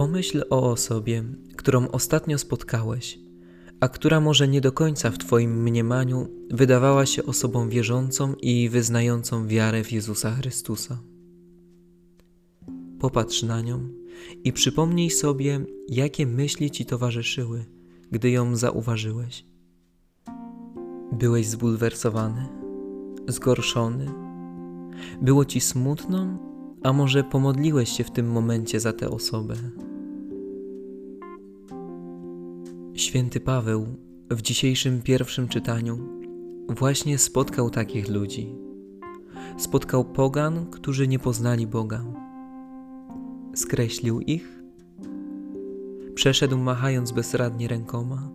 Pomyśl o osobie, którą ostatnio spotkałeś, a która może nie do końca w Twoim mniemaniu wydawała się osobą wierzącą i wyznającą wiarę w Jezusa Chrystusa. Popatrz na nią i przypomnij sobie, jakie myśli Ci towarzyszyły, gdy ją zauważyłeś. Byłeś zbulwersowany, zgorszony, było Ci smutno, a może pomodliłeś się w tym momencie za tę osobę. Święty Paweł w dzisiejszym pierwszym czytaniu właśnie spotkał takich ludzi. Spotkał pogan, którzy nie poznali Boga. Skreślił ich, przeszedł machając bezradnie rękoma.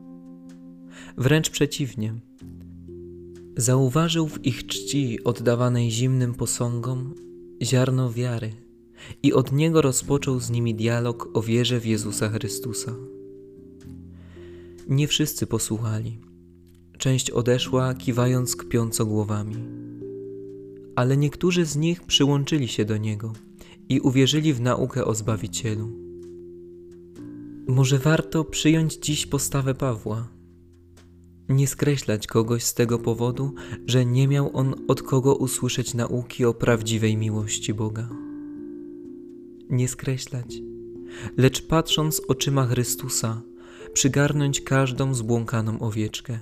Wręcz przeciwnie, zauważył w ich czci oddawanej zimnym posągom ziarno wiary i od niego rozpoczął z nimi dialog o wierze w Jezusa Chrystusa. Nie wszyscy posłuchali. Część odeszła, kiwając kpiąco głowami. Ale niektórzy z nich przyłączyli się do niego i uwierzyli w naukę o Zbawicielu. Może warto przyjąć dziś postawę Pawła. Nie skreślać kogoś z tego powodu, że nie miał on od kogo usłyszeć nauki o prawdziwej miłości Boga. Nie skreślać, lecz patrząc oczyma Chrystusa, przygarnąć każdą zbłąkaną owieczkę.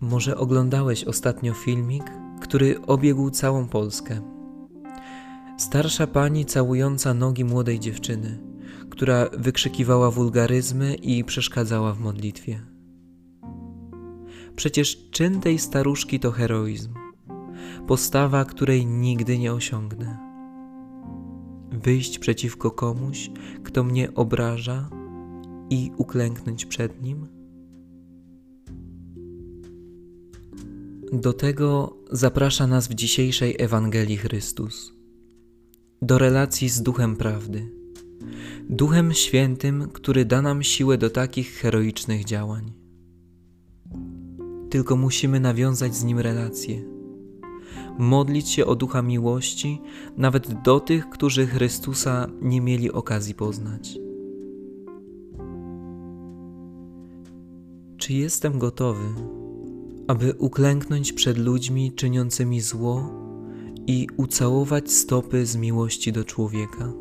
Może oglądałeś ostatnio filmik, który obiegł całą Polskę. Starsza pani całująca nogi młodej dziewczyny, która wykrzykiwała wulgaryzmy i przeszkadzała w modlitwie. Przecież czyn tej staruszki to heroizm, postawa, której nigdy nie osiągnę wyjść przeciwko komuś, kto mnie obraża i uklęknąć przed nim? Do tego zaprasza nas w dzisiejszej Ewangelii Chrystus. Do relacji z Duchem Prawdy, Duchem Świętym, który da nam siłę do takich heroicznych działań. Tylko musimy nawiązać z Nim relacje modlić się o ducha miłości nawet do tych, którzy Chrystusa nie mieli okazji poznać. Czy jestem gotowy, aby uklęknąć przed ludźmi czyniącymi zło i ucałować stopy z miłości do człowieka?